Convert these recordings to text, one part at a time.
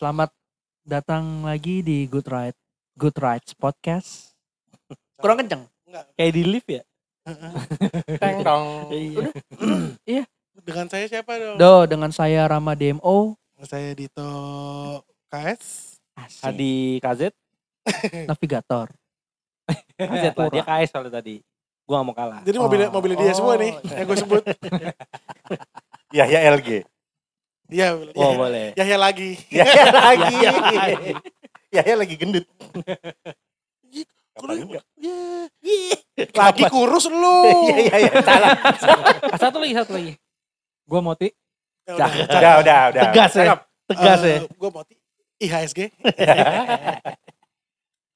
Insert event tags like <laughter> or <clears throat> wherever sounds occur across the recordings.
Selamat datang lagi di Good Ride Good Rides Podcast. <laughs> Kurang kenceng. Kayak di lift ya? <laughs> Teng dong. <clears throat> Iya. Dengan saya siapa dong? Do dengan saya Rama DMO. Saya Dito KS. Asik. Hadi KZ. <laughs> Navigator. KZ lah, dia KS soalnya tadi. Gua gak mau kalah. Jadi mobil Oh. mobil dia semua Oh. nih yang gue sebut. Yahya LG. Iya. Oh Yahya- boleh. Yahya lagi. Yahya <laughs> lagi. Yahya lagi. Yahya lagi gendut. Kurus-? Iya. Lagi kurus lu. <laughs> Iya iya iya. Salah. Ah, satu lagi, satu lagi. Gua Moti. Ya Dah. udah. Udah udah udah. Tegas ya. Tegas ya. Gue Moti. IHSG. <laughs>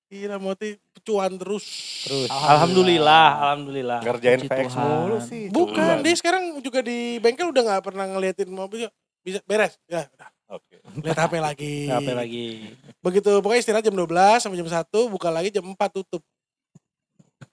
Gila Moti pecuan terus. Terus. Alhamdulillah. Alhamdulillah. Ngerjain Puji VX Tuhan. mulu sih. Bukan, dia sekarang juga di bengkel udah nggak pernah ngeliatin mobil. Bisa beres. Ya, udah. Oke. Lihat HP lagi. <laughs> Apa lagi? Begitu pokoknya istirahat jam 12 sampai jam 1, buka lagi jam 4 tutup.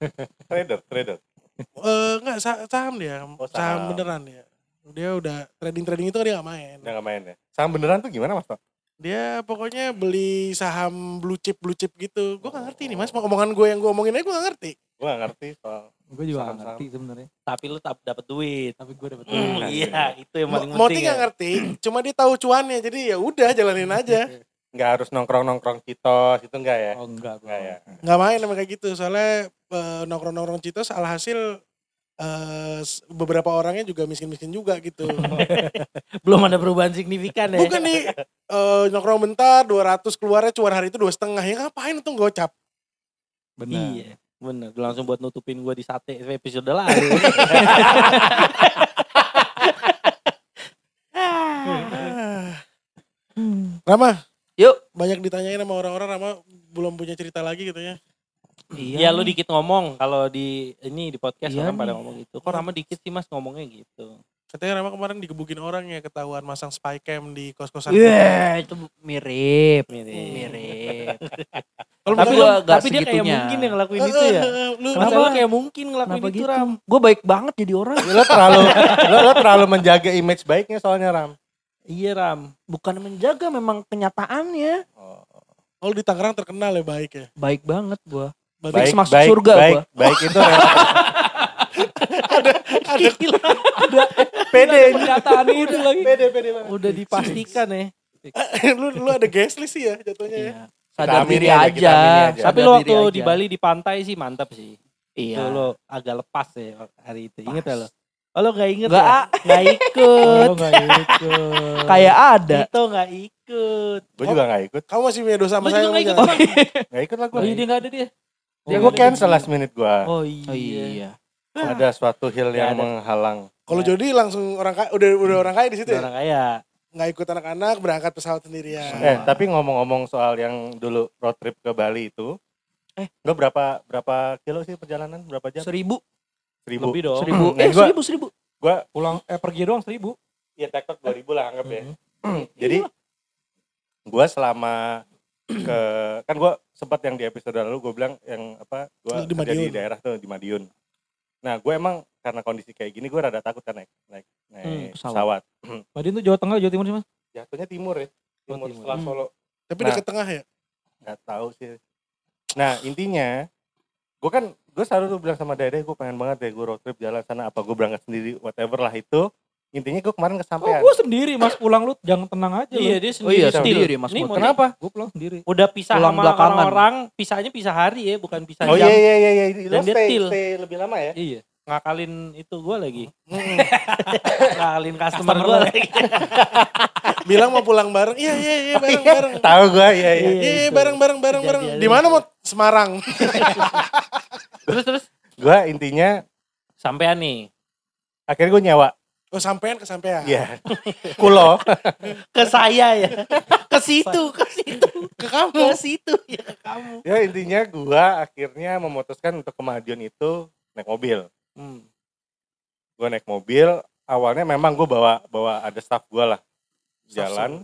<laughs> Trader, trader. Eh enggak sa- saham dia, Oh, saham. saham. beneran dia. Dia udah trading-trading itu kan dia gak main. Udah gak main ya. Saham beneran tuh gimana Mas? Pak? Dia pokoknya beli saham blue chip blue chip gitu. Gue gak ngerti nih mas, omongan gue yang gue omongin aja gue gak ngerti. Gue gak ngerti soal. Gue juga gak ngerti sebenarnya. Tapi lu tak dapat duit. Tapi gue dapet Hmm, Nah, iya, itu yang paling Mo- Moti penting. gak ya. ngerti, cuma dia tahu cuannya. Jadi ya udah jalanin aja. <laughs> Gak harus nongkrong-nongkrong citos itu enggak ya? Oh enggak. Enggak ya. Gak main sama kayak gitu. Soalnya eh, nongkrong-nongkrong citos alhasil s- beberapa orangnya juga miskin-miskin juga gitu. <laughs> Belum ada perubahan signifikan ya. Bukan nih eh, nongkrong bentar 200 keluarnya cuan hari itu dua setengah ya ngapain itu gocap Benar. Iya. Bener, langsung buat nutupin gua di sate episode lalu. <laughs> Rama Yuk. banyak ditanyain sama orang-orang Rama belum punya cerita lagi gitu ya Iya, lu nih. dikit ngomong kalau di ini di podcast Iya orang pada ngomong gitu. Kok Rama dikit sih Mas ngomongnya gitu. Katanya Rama kemarin digebukin orang ya ketahuan masang spy cam di kos-kosan Iya, itu mirip. Mirip. Mirip. <laughs> Kalau Tapi gua gak tapi dia kayak segitunya. mungkin yang ngelakuin itu ya. lu Kenapa lu kayak mungkin ngelakuin Kenapa itu gitu? Ram? Gue baik banget jadi orang. lo terlalu lo, lo terlalu menjaga image baiknya soalnya Ram. Iya Ram. Bukan menjaga, memang kenyataannya. Oh, oh, lu di Tangerang terkenal ya baik ya Baik banget gue. Berarti Baik. baik, masuk baik, surga baik, gua. baik itu <laughs> rel- ada Gila. pede Kenyataan itu lagi. pede pede banget. Udah dipastikan ya. lu lu ada guest list sih ya jatuhnya ya Iya. Sadar diri aja, aja. kita aminin aja. Tapi diri waktu aja. di Bali di pantai sih mantap sih. Iya. Itu lo agak lepas ya hari itu. Ingat ya lo? Oh lo gak inget Nggak, ya? Gak <laughs> ikut. Oh, nggak ikut. Kayak ada. Itu gak ikut. Gue juga gak ikut. kamu masih punya dosa sama Gue saya juga kamu gak ikut. Gak ikut lah gue. Oh iya dia gak ada dia. Ya Oh, gue nggak ada. cancel last minute gue. Oh iya. Oh iya. Ada suatu hill yang ada. menghalang. kalau Jody langsung orang kaya udah udah orang kaya di situ ya Orang kaya. nggak ikut anak-anak berangkat pesawat sendirian Eh tapi ngomong-ngomong soal yang dulu road trip ke Bali itu. Eh. Gue berapa berapa kilo sih perjalanan? Berapa jam? Seribu. Seribu. Lebih dong. Seribu. Nah, Eh gua- seribu, seribu. Gue Pulang eh pergi doang seribu. ya tektok dua ribu lah anggap ya. Mhm. <clears throat> Jadi gue selama ke kan gue sempat yang di episode lalu gue bilang yang apa gue di kerja di daerah tuh di Madiun. Nah gue emang karena kondisi kayak gini gue rada takut kan naik naik naik Hmm, pesawat. <clears throat> pesawat. Madiun tuh Jawa Tengah, Jawa Timur sih mas. Jatuhnya timur ya. Oh, Timur timur. setelah Hmm. Solo. tapi Nah. dekat tengah ya nggak tahu sih. Nah intinya gue kan gue selalu tuh bilang sama Dede gue pengen banget deh gue road trip jalan sana apa gue berangkat sendiri whatever lah itu. Intinya gue kemarin kesampaian. Oh, gue sendiri mas pulang lu jangan tenang aja Iya lu. dia Oh sendiri. iya Still. sendiri Mas mau- Kenapa? Gue pulang sendiri. Udah pisah Pulang sama belakangan. orang-orang. Pisahnya pisah hari ya, bukan pisah Oh jam. iya iya iya iya. Lo Dan dia stay, stay lebih lama ya? Iya. Ngakalin itu gue lagi. Mm-mm. <laughs> Ngakalin customer gue lagi. <laughs> bilang mau pulang bareng iya iya iya bareng bareng Tahu gue iya iya. Iya, iya bareng bareng bareng bareng di mana mau Semarang <laughs> terus terus. Gue intinya Sampean nih. akhirnya gue nyawa. Oh sampean ke sampean Iya. Kulo. <laughs> Ke saya ya. Ke situ, ke situ. ke kamu Ke situ ya ke kamu. ya intinya gue akhirnya memutuskan untuk ke Madiun itu naik mobil. Hmm. Gue naik mobil. Awalnya memang gue bawa bawa ada staff gue lah jalan.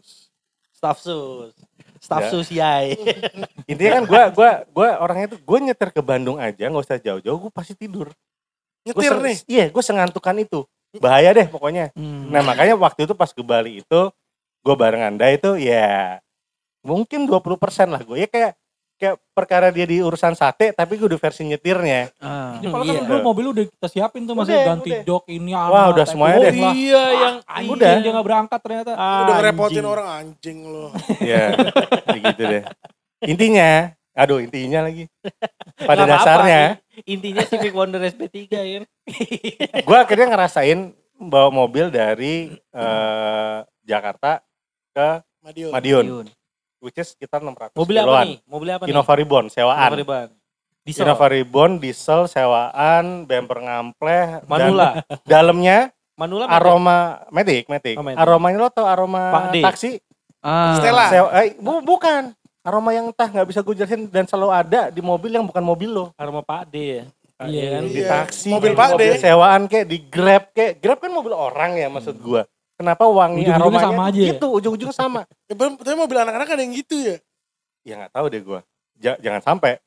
Staff sus. Staff Ya. sus yai. <laughs> Intinya kan gue gua gua orangnya tuh gue nyetir ke Bandung aja nggak usah jauh-jauh gue pasti tidur. Gua nyetir se- nih Iya gue sengantukan itu. Bahaya deh pokoknya. Hmm. Nah makanya waktu itu pas ke Bali itu gue bareng anda itu ya mungkin 20% lah gue. Ya kayak kayak perkara dia di urusan sate tapi gue udah versi nyetirnya. Ah, Jadi kalau iya. kan dulu mobil udah kita siapin tuh masih Udah, ganti udah. jok ini apa. Wah, udah semuanya deh. Wah, iya yang anjing Udah. dia nggak berangkat ternyata. Udah ngerepotin Anjing. orang anjing lo. ya, <laughs> kayak gitu deh. Intinya, aduh intinya lagi. <laughs> Pada apa-apa, dasarnya, Intinya Civic Wonder SP3 ya. gue akhirnya ngerasain bawa mobil dari eh, Jakarta ke Madiun. Madiun, Yun. which is sekitar 600 Mobil apa kiloan. nih? Mobil apa nih? Innova Reborn, sewaan. Innova Reborn. Diesel. Innova Reborn, diesel, sewaan, bumper ngampleh, dan Manula. <laughs> dalamnya Manula apa? aroma Matic, Matic. Oh, Matic. Aromanya lo tau aroma Pak D. taksi? Ah, Stella. Sewa- eh, bu- bukan. Aroma yang entah nggak bisa gue jelasin dan selalu ada di mobil yang bukan mobil lo. Aroma Pak D ya. Iya kan? Di Iya. taksi, Mobil Pak D. sewaan kayak di Grab kayak Grab kan mobil orang ya maksud gua. Kenapa wangi Ujung-ujungnya aromanya sama aja ya? gitu, ujung-ujungnya sama. <laughs> Ya, tapi mobil anak-anak ada yang gitu ya. ya nggak tahu deh gua. Ja- jangan sampai.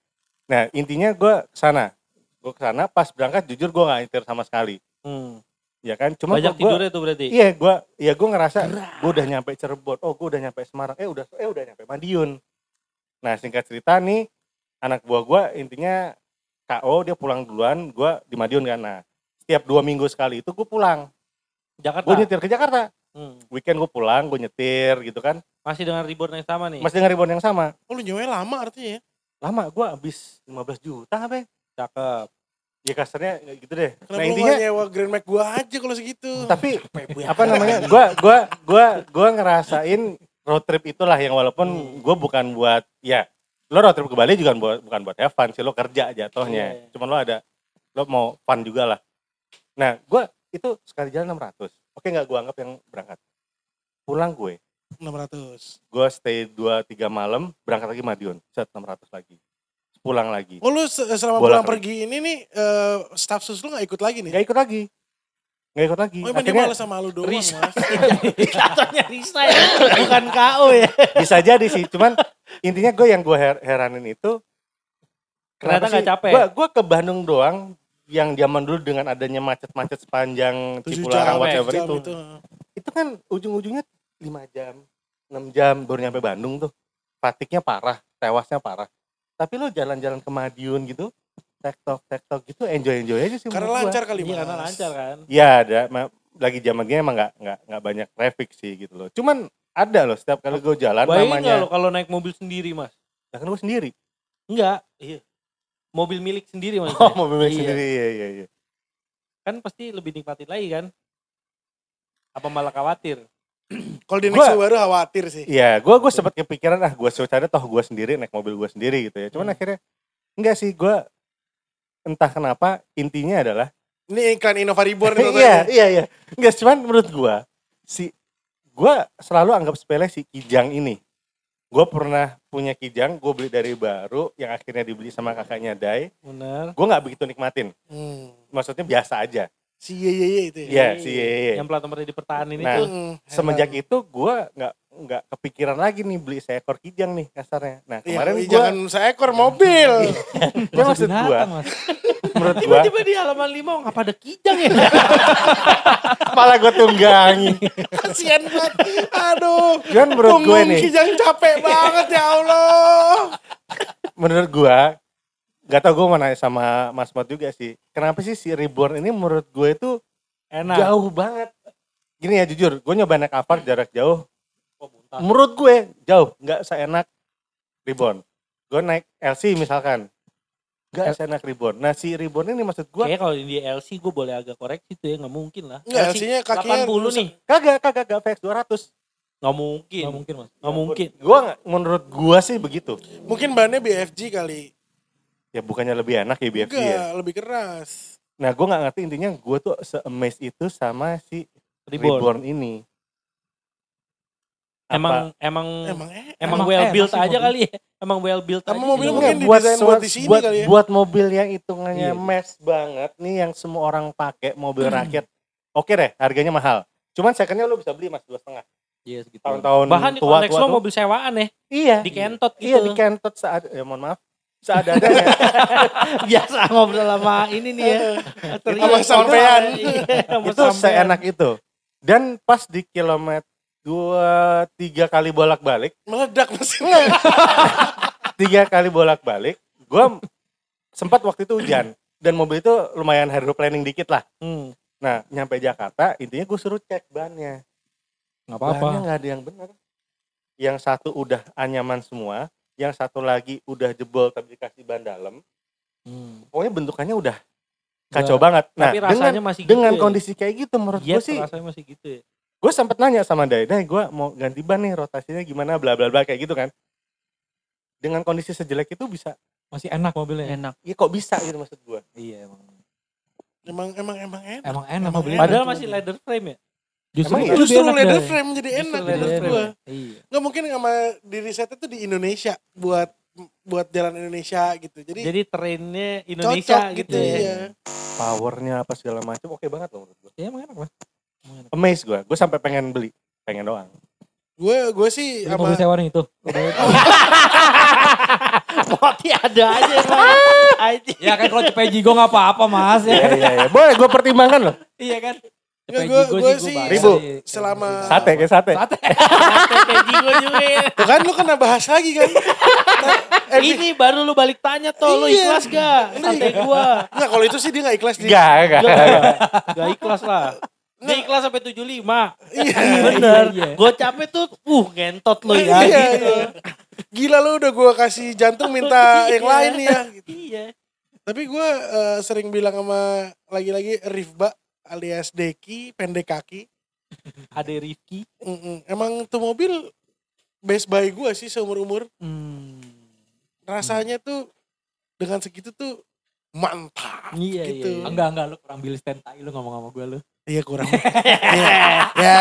Nah, intinya gua ke sana. Gua ke sana pas berangkat jujur gua nggak nyetir sama sekali. Hmm. Ya kan? Cuma Banyak gua, gua- tidurnya tuh berarti. Iya, gua ya gua ngerasa gua udah nyampe Cirebon. Oh, gua udah nyampe Semarang. Eh udah eh udah nyampe Madiun. Nah, singkat cerita nih anak buah gua intinya KO dia pulang duluan, gua di Madiun kan. Nah, setiap dua minggu sekali itu gua pulang. Jakarta. Gue nyetir ke Jakarta. Hmm. Weekend gue pulang, gue nyetir gitu kan. Masih dengan reborn yang sama nih. Masih dengan ribon yang sama. Oh lu nyewanya lama artinya ya. Lama gue habis 15 juta apa ya? Cakep. Ya kasarnya gitu deh. Kenapa nah lu intinya gak nyewa Grand Max gua aja kalau segitu. tapi apa namanya? Gua gua gua gua ngerasain road trip itulah yang walaupun Hmm. gue bukan buat ya lo road trip ke Bali juga buat bukan buat have fun sih lo kerja jatuhnya. Iya. Cuman lo ada lo mau fun juga lah. Nah, gue itu sekali jalan 600. Oke nggak gue anggap yang berangkat. Pulang gue, 600. gue stay 2-3 malam, berangkat lagi Madiun, set 600 lagi. Pulang lagi. Oh lu se- selama Bolak pulang pergi ini nih eh, staff sus lu gak ikut lagi nih? Gak ikut lagi. Gak ikut lagi. Oh Akhirnya malas sama lu doang Risa. mas. <laughs> Katanya Risa ya. Bukan KO ya. bisa jadi sih. Cuman intinya gue yang gue her- heranin itu. Ternyata nggak capek. Gue gue ke Bandung doang yang zaman dulu dengan adanya macet-macet sepanjang 7 Cipularang jam, whatever itu. itu. Itu kan ujung-ujungnya 5 jam, 6 jam baru nyampe Bandung tuh. Fatiknya parah, tewasnya parah. Tapi lo jalan-jalan ke Madiun gitu, tektok tektok gitu enjoy enjoy aja sih Karena gua. lancar kali Iya mas. karena lancar kan. Ya ada, ma- lagi zaman gini emang nggak nggak nggak banyak traffic sih gitu loh. Cuman ada loh setiap kali gue jalan Bayangin namanya. lo kalau naik mobil sendiri mas? Nah, kan gue sendiri. Enggak. Iya. Mobil milik sendiri <laughs> mas. Oh mobil Iya. sendiri iya iya iya. Kan pasti lebih nikmatin lagi kan. Apa malah khawatir? <clears throat> Kalau di Gua- next baru khawatir sih. Iya, gue gue sempat kepikiran ah gue suka toh gue sendiri naik mobil gue sendiri gitu ya. Cuman Hmm. akhirnya enggak sih gue entah kenapa intinya adalah Ini iklan Innova Reborn itu <laughs> iya iya iya enggak cuman menurut gue si gue selalu anggap sepele si kijang ini. Gue pernah punya kijang, gue beli dari baru yang akhirnya dibeli sama kakaknya Dai. Bener. Gue nggak begitu nikmatin, Hmm. maksudnya biasa aja. Si ye ye ye itu ya. Iya, si Yeye. Yang plat nomornya dipertahanin Nah, itu. Hmm, Semenjak itu gue nggak nggak kepikiran lagi nih beli seekor kijang nih kasarnya. Nah Iya, kemarin iya, gue, jangan seekor mobil. ya <laughs> maksud gue, binatang, Mas. menurut gue, Tiba-tiba di halaman lima, oh, ngapa ada kijang ya? <laughs> malah gue tunggangi. Kasian banget. Aduh. Cuman menurut gue nih, kijang capek banget ya Allah. menurut gue, gak tau gue mau nanya sama Mas Mat juga sih. Kenapa sih si Reborn ini menurut gue itu Enak. jauh banget. Gini ya jujur, gue nyoba naik Avar jarak jauh. Muntah. Menurut gue jauh, nggak seenak Reborn. Gue naik LC misalkan, nggak seenak Reborn. Nah si Reborn ini maksud gue Kayaknya kalau di LC gue boleh agak koreksi tuh ya, nggak mungkin lah. Enggak, LC-nya kakinya 80 rusak. nih. kagak kagak kagak VX 200. Nggak mungkin. Nggak mungkin, Mas. Nggak mungkin. Gua nggak menurut gua sih begitu. Mungkin bannya BFG kali. Ya bukannya lebih enak ya BFG Enggak, ya. lebih keras. Nah, gua nggak ngerti intinya gua tuh se-amaze itu sama si Reborn. Reborn ini. Emang emang Emang emang emang well built aja mobil. kali ya. Emang well built Sama aja. sih. mungkin buat didesain buat di sini buat, kali ya. buat mobil yang hitungannya Iya. mes banget nih yang semua orang pakai mobil rakyat. Oke deh, harganya mahal. Cuman secondnya lu bisa beli mas dua setengah. Iya segitu. Tahun-tahun Bahkan di tua konteks tua lo tuh. mobil sewaan ya. Iya. Di kentot gitu. Iya di kentot saat ya mohon maaf. Seadanya. <laughs> Biasa ngobrol sama ini nih ya. Sama sampean. Iya, itu seenak itu. Dan pas di kilometer dua tiga kali bolak balik Meledak mesinnya. <laughs> tiga kali bolak balik gue sempat waktu itu hujan dan mobil itu lumayan hydroplaning dikit lah Hmm. nah nyampe Jakarta intinya gue suruh cek bannya Nggak apa-apa. bannya nggak ada yang benar yang satu udah anyaman semua yang satu lagi udah jebol tapi dikasih ban dalam Hmm. pokoknya bentukannya udah kacau banget nah Tapi dengan rasanya masih gitu dengan ya. kondisi kayak gitu menurut Iya, gue sih rasanya masih gitu ya. Gue sempet nanya sama Dai, Dai gue mau ganti ban nih rotasinya gimana bla bla bla kayak gitu kan dengan kondisi sejelek itu bisa Masih enak mobilnya. Enak. ya kok bisa gitu maksud gue Iya emang. Emang emang emang enak. Emang enak Emang mobilnya. Padahal masih leather frame ya. Justru Emang iya? Justru enak leather deh. frame jadi Justru enak leather menurut frame. gua. Iya. Nggak mungkin sama di risetnya tuh di Indonesia buat buat jalan Indonesia gitu. Jadi, Jadi trennya Indonesia cocok gitu, gitu ya. ya. powernya apa segala macam oke banget loh menurut gue Iya emang enak lah. Amazed gue gue sampai pengen beli pengen doang Gue gue sih Ini sama mobil sewa nih itu. Moti <laughs> ada aja. Aja. ya kan kalau cepet jigo nggak apa-apa mas iya ya. iya iya boleh gue pertimbangkan loh iya kan. Gua- jigo gua sih Ribu. Selama- sate kayak sate Sate. <laughs> Kayak jigo juga ya. Tuh kan lu kena bahas lagi kan. <laughs> Nah, eh, Ini baru lu balik tanya toh, lu Iya. ikhlas gak? Santai gua. Enggak kalau itu sih dia gak ikhlas di. enggak enggak Gak ikhlas lah. Dia ikhlas sampai 75. Iya. <laughs> Bener. Iya, iya. Gue capek tuh, uh ngentot lu ya. Iya, gitu. iya. Gila lu udah gue kasih jantung minta <laughs> yang Iya. lain nih ya. Gitu. Iya. Tapi gue eh, sering bilang sama lagi-lagi Rifba alias Deki pendek kaki. Ada Rifki. Mm-mm. Emang tuh mobil best buy gue sih seumur umur. Hmm. Rasanya tuh dengan segitu tuh mantap Iya, gitu. iya, iya. Enggak enggak lu kurang Bill Stand tai lu ngomong sama gue lu. Iya kurang. ya, ya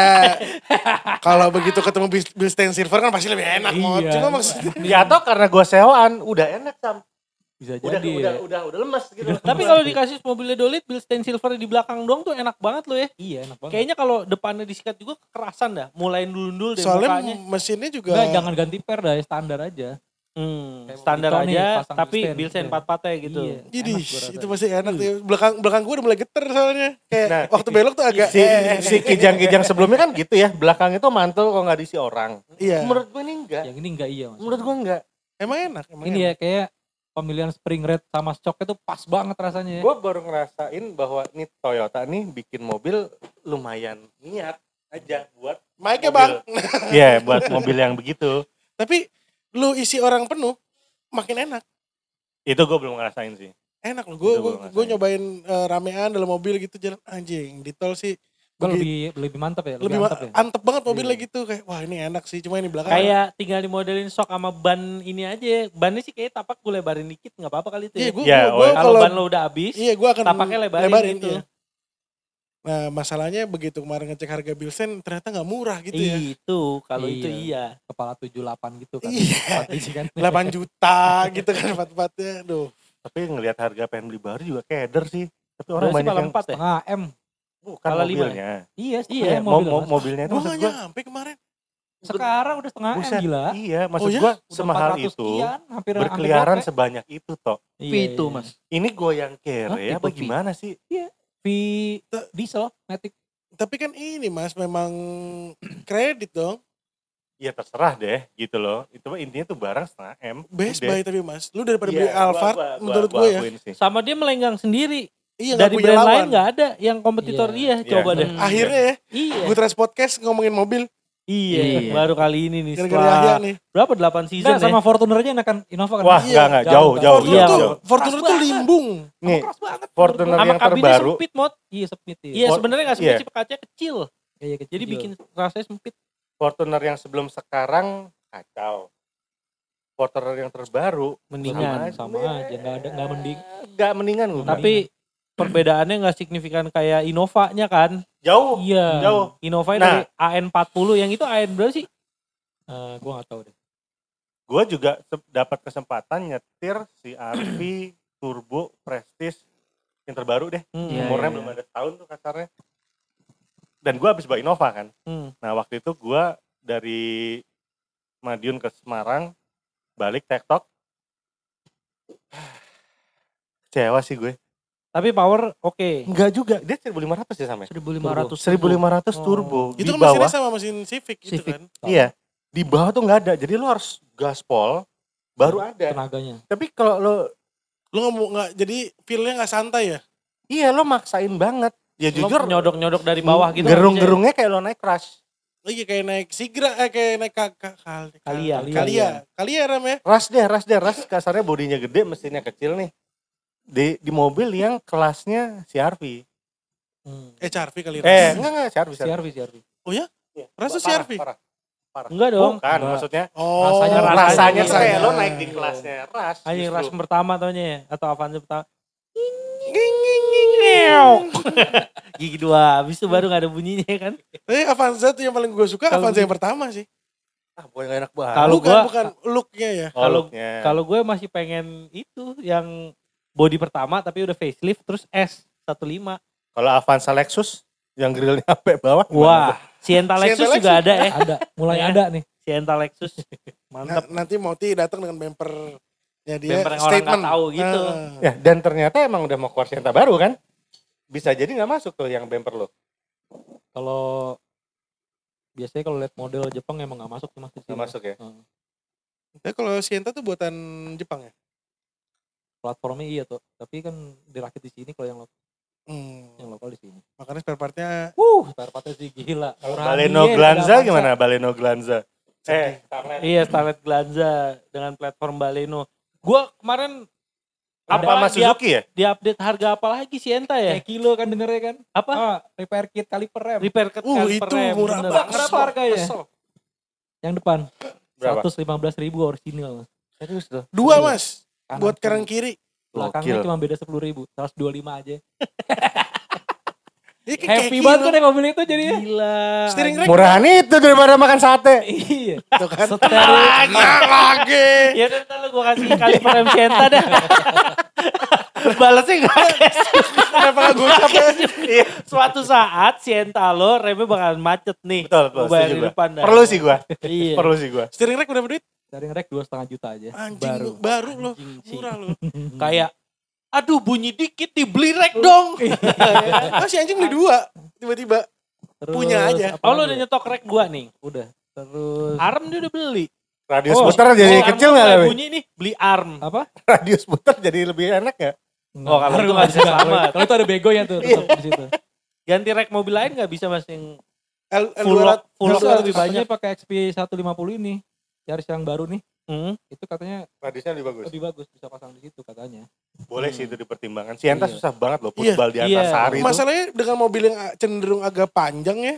kalau begitu ketemu Bill- Bill Stain Silver kan pasti lebih enak. Mod. Iya. Cuma maksudnya ya atau karena gue sewaan udah enak sam Bisa udah jadi. udah ya. udah udah lemes gitu Tapi kalau dikasih mobilnya Dolit, Bill Stain Silver di belakang doang tuh enak banget lo ya. Iya enak banget. Kayaknya kalau depannya disikat juga kekerasan dah. Mulai dulu deh soalnya mukanya. mesinnya juga Enggak, jangan ganti per dah ya, standar aja. Hmm, Kayak standar aja, pasang tapi Stain iya. empat patnya gitu. Iya. Jadi itu pasti enak tuh. Belakang belakang gue udah mulai geter soalnya. Kayak Nah, waktu belok tuh agak si eh, si kijang-kijang sebelumnya kan gitu ya belakang itu mantul kok nggak diisi orang Iya. menurut gue ini enggak Yang ini enggak iya mas. menurut gue enggak Emang enak, emang Ini enak. ya kayak pemilihan spring red sama shocknya tuh pas banget rasanya ya. gue baru ngerasain bahwa nih Toyota nih bikin mobil lumayan niat aja buat Mic-nya mobil. bang. ya buat mobil yang begitu Tapi lu isi orang penuh makin enak. itu gue belum ngerasain sih Enak loh. Gue gue gua gue nyobain eh, ramean dalam mobil gitu jalan anjing di tol sih Gue lebih lebih mantap ya, lebih, lebih mantap ma- ya. antep banget mobilnya Iya. gitu kayak wah ini enak sih cuma ini belakang Kayak tinggal dimodelin sok sama ban ini aja. Bannya sih kayak tapak gue lebarin dikit nggak apa-apa kali itu iya ya. gue Ya, gue oh, Kalau ban lo udah habis, iya gue akan tapaknya lebarin, gitu. iya. Nah masalahnya begitu kemarin ngecek harga Bilsen ternyata nggak murah gitu ya Itu, kalau itu Iya. iya. Kepala 78 gitu kan. Iya. Empat biji kan. <laughs> 8 juta gitu kan empat-empatnya aduh tapi ngelihat harga pengen beli baru juga keder sih tapi orang Berarti banyak yang empat ya? Setengah M. bukan ya? mobilnya Iya, Iya, M Mo- mobil, mo- mobilnya itu gue maksud gue nyampe kemarin Sekarang udah setengah M Buset, gila. iya maksud Oh ya? gue Udah semahal 400 itu sekian, hampir hampir berkeliaran gope. sebanyak itu toh Iya, itu iya. mas. ini gue yang kere Hah, apa gimana sih V diesel, Matic. tapi kan ini mas memang kredit dong ya terserah deh gitu loh itu mah intinya tuh barang setengah m best buy tapi mas lu daripada Iya, beli gua- Alphard gua- gua- menurut gue ya sih. Sama dia melenggang sendiri. iya nggak Dari punya brand lawan lain nggak ada yang kompetitor Iya. dia. Iya. Coba deh. Hmm. akhirnya ya Iya. gue Trans Podcast ngomongin mobil Iya, Iya. baru kali ini nih gara-gara nih berapa 8 season Enggak, ya? sama Fortuner aja enakan Innova kan. wah Iya, enggak enggak jauh, jauh jauh Fortuner Iya, tuh jauh Fortuner tuh limbung nih. Fortuner Sama yang kabinnya terbaru sempit mod. Iya, sempit ya. Iya For- sebenarnya nggak sempit iya. sih kacanya kecil. Iya, kecil. Jadi bikin rasanya sempit. Fortuner yang sebelum sekarang kacau Fortuner yang terbaru Mendingan. sama aja, nggak ada- nggak mending. nggak mendingan gue Tapi perbedaannya nggak signifikan kayak Innova-nya kan. Jauh Iya. jauh Innova Nah. dari AN40 yang itu AN berapa sih? Eh, gua nggak tahu deh. gue juga dapat kesempatan nyetir si RV <clears throat> Turbo Prestige yang terbaru deh Hmm. Iya, umurnya iya. belum ada tahun tuh kasarnya dan gue habis bawa Innova kan Hmm. nah waktu itu gue dari Madiun ke Semarang balik tektok <sighs> kecewa sih gue Tapi power oke. Enggak juga, dia 1500 ya sampai. 1500 1500 Oh. turbo. Itu di kan bawah. mesinnya sama mesin Civic, gitu Civic. kan. Iya. Di bawah tuh nggak ada. Jadi lu harus gaspol baru ada. Tenaganya. Tapi kalau lo Lu nggak mau nggak jadi feel-nya nggak santai ya? iya lo maksain banget. Ya Lo jujur nyodok-nyodok dari bawah gitu. Gerung-gerungnya kayak lo naik crush. Oh iya kayak naik Sigra, eh kayak naik ka, ka, kal- Kalia. Kalia. Kalia Ram ya? Rush deh, rush deh, rush kasarnya bodinya gede, mesinnya kecil nih. Di di mobil yang kelasnya CRV. Hmm. Eh CRV kali Eh, enggak enggak CRV. CRV, CRV. Iya. Rasa Parah, CRV? Parah, parah. Enggak dong. Bukan, Enggak. maksudnya Oh, Rasanya- rasanya, rasanya. tuh kayak lo naik di kelasnya. Anjing justru. rush pertama taunya ya atau Avanza pertama. Gigi dua, habis itu baru gak ada bunyinya kan. Tapi Avanza tuh yang paling gue suka Kalau Avanza yang pertama sih. Ah, gak enak banget. Kalau bukan, gua- bukan looknya ya. Oh, kalau-. Kalau gue masih pengen itu yang body pertama tapi udah facelift terus S 15. kalau Avanza Lexus yang grillnya <laughs> sampai bawah. Wah, Sienta Lexus juga ada ya. Ada, mulai <laughs> Ya. ada nih. Sienta Lexus. <laughs> Mantap. nanti Moti datang dengan bempernya dia Bemper yang orang nggak tahu gitu. Ah. Ya, dan ternyata emang udah mau keluar Sienta baru kan? Bisa jadi nggak masuk tuh yang bumper lo. Kalau biasanya kalau lihat model Jepang emang nggak masuk tuh mas di Nggak sini. masuk ya? Heeh. Tapi kalau Sienta tuh buatan Jepang ya? Platformnya iya tuh, tapi kan dirakit di sini kalau yang lo- Hmm. yang lokal di sini. Makanya spare partnya Uh, spare partnya sih gila. Kalau Baleno Glanza gimana? Baleno Glanza. Eh, Iya, Starlet Glanza dengan platform Baleno. Gue kemarin apa Mas di- Suzuki ya? di update harga apa lagi Sienta ya? Kayak kilo kan dengernya kan? Apa? Ah, repair kit kaliper rem. Repair ke Uh, kaliper itu rem, murah banget. Berapa harganya? Yang depan. Berapa? 115 ribu original. Serius tuh. Dua mas, Kanan buat kanan kiri. Belakangnya cuma beda 10 ribu. 125 aja. <laughs> Ini kayak Happy banget kan ya mobil itu jadinya. Gila. Steering rack Murahan itu daripada makan sate. <laughs> iya. tuh kan. Setel. Kena lagi. Ya udah ntar lu gue kasih kaliper rem Sienta dah. <laughs> Balasnya gak Kenapa gak gue capek? Iya, Suatu saat Sienta lo remnya bakalan macet nih. Betul, betul. Mau bayar di depan. Perlu sih gua. Iya. Perlu sih gua. Steering rack berapa duit? Dari rek dua setengah juta aja. Anjing Baru. baru loh. Sih. Murah loh. <laughs> Kayak aduh bunyi dikit dibeli rek dong. <laughs> Ah si anjing beli dua. Tiba-tiba. Terus, Punya aja. Oh lu lagi udah ya? nyetok rek dua nih. Udah. Terus Arm dia udah beli. Radius Oh, puter jadi Oh, kecil nggak lebih? Bunyi nih beli arm. apa? <laughs> Radius puter jadi lebih enak ya? Oh, kalau itu nggak bisa Kalau- selamat. Kalau itu ada begonya tuh tetap di situ. Ganti rek mobil lain nggak bisa mas yang L, Full lock, full lock lebih banyak. pakai XP 150 ini. Yaris yang baru nih. Hmm. Itu katanya Radiusnya lebih bagus. lebih bagus bisa pasang di situ katanya. Boleh sih itu dipertimbangkan. Sienta Iya. susah banget loh Iya. football di Iya. Antasari itu. Masalahnya dengan mobil yang cenderung agak panjang ya.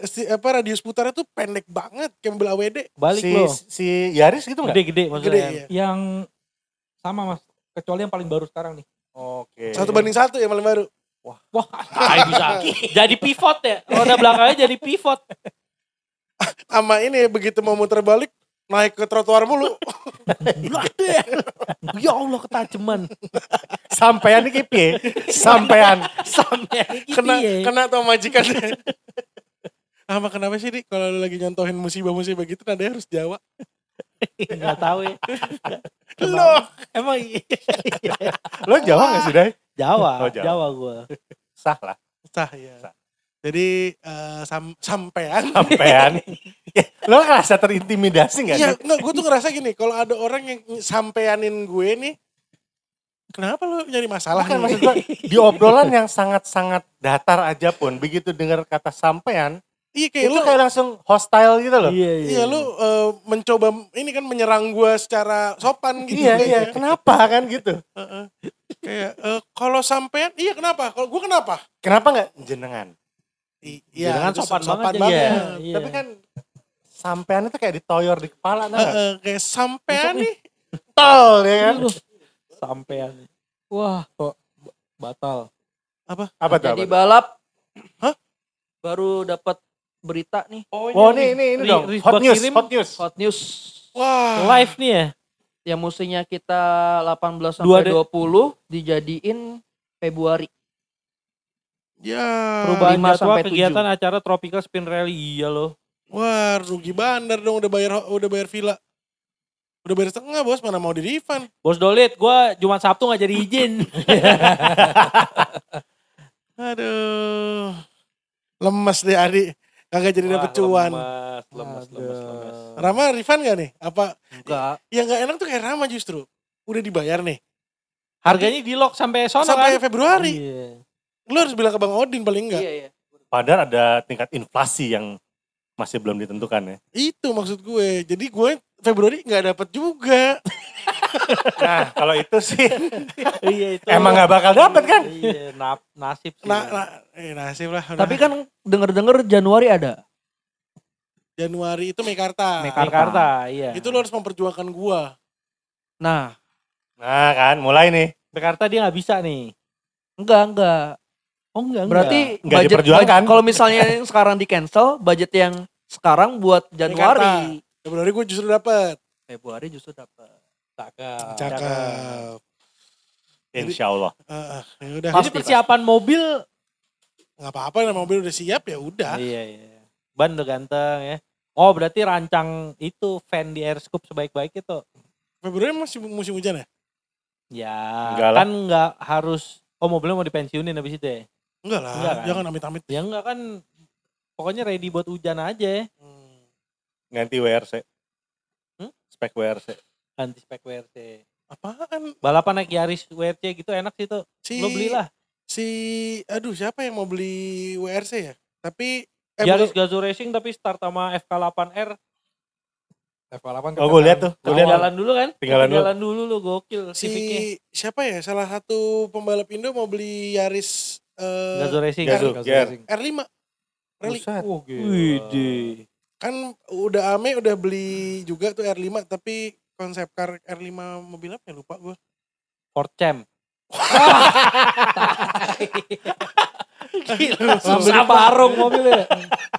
Si, apa radius putarnya tuh pendek banget kayak mobil AWD. Balik Si, lo. si Yaris gitu nggak? Gede-gede Gede maksudnya. ya. Yang sama mas. Kecuali yang paling baru sekarang nih. Oke. Satu banding satu yang paling baru. Wah, Ah, bisa. <laughs> jadi pivot ya. Roda belakangnya jadi pivot. Sama ini begitu mau muter balik naik ke trotoar mulu. <laughs> ya Allah ketajaman. <laughs> Sampean iki piye? Sampean. <laughs> Sampai kena kena tau majikan. Sama kenapa sih dik kalau lu lagi nyontohin musibah-musibah gitu nadanya harus Jawa. Nggak tahu ya. Loh, Emang iya. Lo Jawa gak sih, Dai? Jawa, Oh, Jawa. Jawa gua. Sah lah. sah ya. Jadi eh, sam sampean Sampean. Ya, lo ngerasa terintimidasi gak Iya, sih? enggak, gue tuh ngerasa gini, kalau ada orang yang sampeanin gue nih, kenapa lu nyari masalah Bukan nih? maksud gua, di obrolan yang sangat-sangat datar aja pun, begitu dengar kata sampean, iya kayak itu lu, kayak langsung hostile gitu loh. Iya, iya lu eh, mencoba ini kan menyerang gue secara sopan gitu. Iya, iya. kayaknya. Kenapa kan gitu? Heeh. Kayak eh, kalau sampean, iya kenapa? Kalau gue kenapa? Kenapa nggak jenengan? I- Jenengan itu sopan so- banget jadi ya. Iya. Tapi kan sampean itu kayak ditoyor di kepala, nah. Heeh, kayak sampean nih. Tol ya kan? Sampean. wah kok batal. Apa tuh? Jadi Apa? tuh? balap. Hah? Baru dapat berita nih, Oh ini ini ini dong. Hot news, kirim hot news. hot news. Wah, Live nih ya. Yang mustinya kita 18 Dua sampai de- 20 dijadiin Februari. ya. Perubahan jadwal sampai kegiatan acara Tropical Spin Rally. Iya loh. Wah, rugi bandar dong udah bayar udah bayar villa. Udah bayar setengah bos, mana mau di refund. Bos Dolit, gue Jumat Sabtu gak jadi izin. <laughs> Aduh. Lemes deh Adi. Kagak jadi dapet cuan. Lemas, lemas, lemas, lemas. Rama refund gak nih? Apa? Enggak. Yang gak enak tuh kayak Rama justru. Udah dibayar nih. Harganya di lock sampai sono Sampai kan? Februari. Iya. Lu harus bilang ke Bang Odin paling enggak. Iya, iya. Padahal ada tingkat inflasi yang masih belum ditentukan ya. Itu maksud gue. Jadi gue Februari nggak dapet juga. <laughs> Nah kalau itu sih <laughs> iya itu. emang nggak bakal dapet kan? Iya, na- nasib sih. Nah, nah, eh, nasib lah. Tapi kan denger-denger Januari ada. Januari itu Mekarta. Mekarta. Jakarta, iya. Itu lo harus memperjuangkan gua. Nah, Nah kan mulai nih. Jakarta dia gak bisa nih. enggak, enggak. Oh enggak, Berarti Nggak budget, diperjuangkan. kalau misalnya yang sekarang di cancel, budget yang sekarang buat Januari. Februari gue justru dapet. Februari justru dapat. Cakep. Cakep. Insya Allah. Ah, ah, ya udah. Jadi persiapan mobil. nggak apa-apa, nah, mobil udah siap ya udah. Iya, iya. Ban udah ganteng ya. Oh berarti rancang itu fan di air scoop sebaik-baik itu. Februari masih musim hujan ya? Ya Enggak lah. kan nggak harus. Oh mobilnya mau dipensiunin habis itu ya? Enggak lah, Enggak kan? jangan amit-amit. Ya enggak kan. Pokoknya ready buat hujan aja. Hmm. Ganti WRC. Hmm? Spek WRC. Ganti spek WRC. Apaan? Balapan naik Yaris WRC gitu enak sih tuh. Si, Lo belilah. Si, aduh siapa yang mau beli WRC ya? Tapi, eh Yaris bukan- Gazoo Racing tapi start sama FK8R. F8 Oh gue lihat tuh. Gue lihat. Ketinggalan dulu kan? Ketinggalan dulu. Ketinggalan dulu lu gokil. si siapa ya? Salah satu pembalap Indo mau beli Yaris eh, Gazoo Racing. Gazoo. Gazoo Ger. Racing. R5. Rally. Gila. Widih. Kan udah ame udah beli juga tuh R5 tapi konsep car R5 mobil apa ya lupa gue. Ford Champ. Gila, susah parung mobilnya.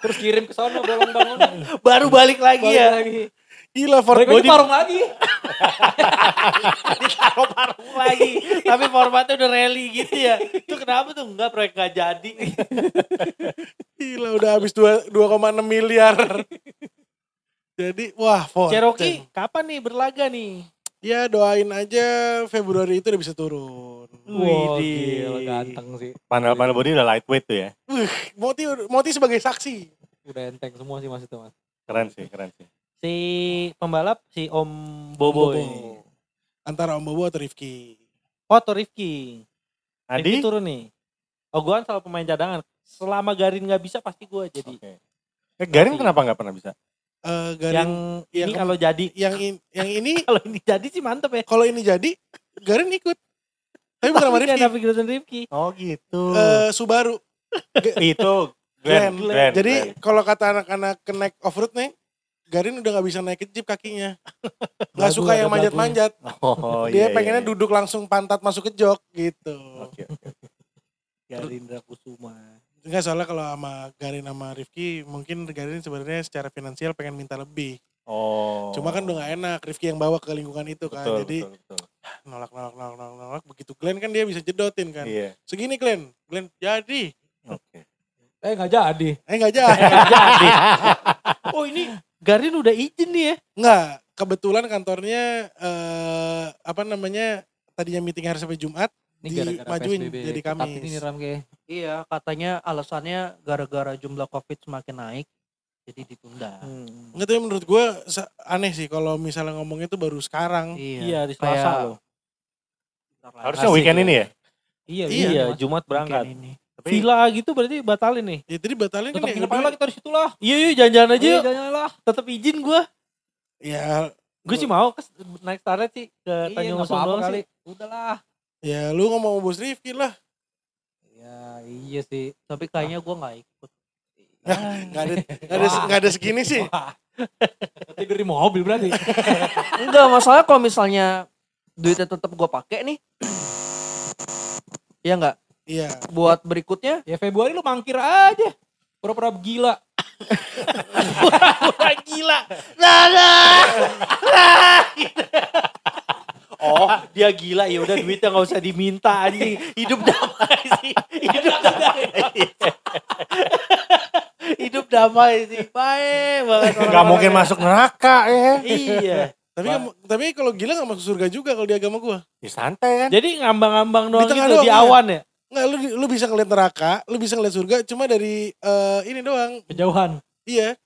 Terus kirim ke sono bolong bangun. Baru balik lagi Balik ya. lagi. Gila Balik lagi <laughs> body. parung lagi. Ditaruh parung lagi. Tapi formatnya udah rally gitu ya. Itu kenapa tuh? Enggak proyek gak jadi. Gila udah habis 2 2,6 miliar. Jadi wah Ford. Cherokee kapan nih berlaga nih? Ya doain aja Februari itu udah bisa turun. Widih. gila ganteng sih. Panel-panel body udah lightweight tuh ya. Moti Moti sebagai saksi. Udah enteng semua sih mas itu mas. Keren sih, keren sih. Si pembalap si Om Bobo, Bobo. ini. Antara Om Bobo atau Rifki. Foto Rifki. Rifki Adi? turun nih. Oh gue kan selalu pemain cadangan. Selama Garin nggak bisa pasti gue jadi. Oke. Eh, Garin kenapa nggak pernah bisa? Eh Garin Yang yang ini ke- kalau jadi. yang in- yang ini <laughs> Kalau ini jadi sih mantep ya. kalau ini jadi Garin ikut. Tapi bukan sama Tapi Rifki. Navigator Rifki. Oh gitu. Eh, Subaru. itu Glenn. Glenn. Glenn. Jadi kalau kata anak-anak ke naik off-road nih, Garin udah gak bisa naik ke jeep kakinya. <laughs> Gak suka yang manjat-manjat. Oh, <laughs> Dia iya, pengennya iya. duduk langsung pantat masuk ke jok gitu. Oke. Garindra Kusuma. Enggak soalnya kalau sama Garin sama Rifki, mungkin Garin sebenarnya secara finansial pengen minta lebih. Oh. Cuma kan udah gak enak Rifki yang bawa ke lingkungan itu kan. betul, Jadi betul, betul. <sighs> nolak, nolak, nolak, nolak, nolak. Begitu Glenn kan dia bisa jedotin kan. Iya. Segini Glenn, Glenn jadi. Oke. Eh nggak jadi. Eh enggak jadi. <laughs> jadi. Oh ini Garin udah izin nih ya. Enggak, kebetulan kantornya eh apa namanya tadinya meeting hari sampai Jumat Ini dimajuin PSBB jadi ketat Kamis. Ini Ram kayak. Iya, katanya alasannya gara-gara jumlah Covid semakin naik, jadi ditunda. Enggak tapi menurut gue aneh sih kalau misalnya ngomongnya itu baru sekarang. Iya di kayak- Selasa loh. Harusnya weekend ya. ini ya? Iya, Iya, iya. Jumat berangkat. Ini. Tapi Villa gitu berarti batalin nih. Ya jadi batalin kan Tetap ya aja lah kita di situ lah. Iya, iya jalan-jalan aja Iya, jangan lah. Tetap izin gue. Ya Gue sih mau ke naik Starlet sih ke Iya, Tanjung Lesung doang kali. sih. Udahlah. ya lu ngomong sama bos Rifki lah. Ya iya sih. Tapi kayaknya gue nggak ikut. Enggak ada nggak ada nggak ada segini sih. Tidur di mobil berarti. <laughs> Enggak, masalah kalau misalnya duitnya tetap gue pakai nih. Iya enggak? Iya. Buat berikutnya ya Februari lu mangkir aja. Pura-pura gila. Wah gila. Nah, nah. Nah, gitu. Oh, dia gila ya udah duitnya nggak usah diminta anjing. Hidup damai sih. Hidup damai. Hidup damai sih. Baik banget. nggak mungkin masuk neraka ya. Iya. Tapi tapi kalau gila gak masuk surga juga kalau di agama gua. Ya santai kan. Jadi ngambang-ngambang doang tengah gitu doang, di iya. awan ya? Nggak, lu, lu bisa ngeliat neraka, lu bisa ngeliat surga cuma dari eh, ini doang. Kejauhan. Iya.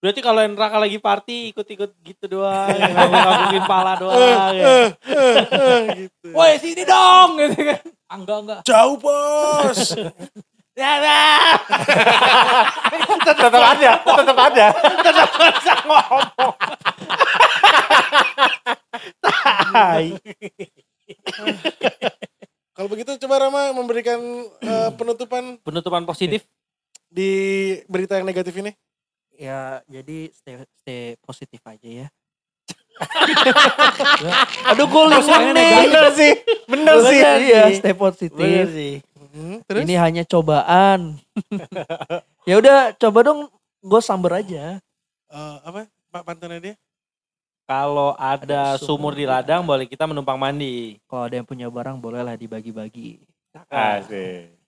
Berarti kalau yang neraka lagi party ikut-ikut gitu doang, <laughs> ngambung-ngambungin pala doang. ya. eh, eh, eh, gitu. Woi sini dong gitu kan. Ah, enggak enggak. Jauh bos. <laughs> Ya, ya. tetap ada, tetap ada. bisa ngomong. Tai. Begitu coba Rama memberikan eh, <clears throat> penutupan Penutupan positif. di berita yang negatif ini. Ya, jadi stay, stay positif aja ya. <laughs> Aduh guling nih. Bener sih, bener sih. Iya, stay positif. sih. Hmm, terus? Ini hanya cobaan. <laughs> ya udah, coba dong gue samber aja. Eh, apa? Pak pantannya dia? Kalau ada Ada sumur sumur di ladang boleh kita menumpang mandi. Kalau ada yang punya barang bolehlah dibagi-bagi. Asik.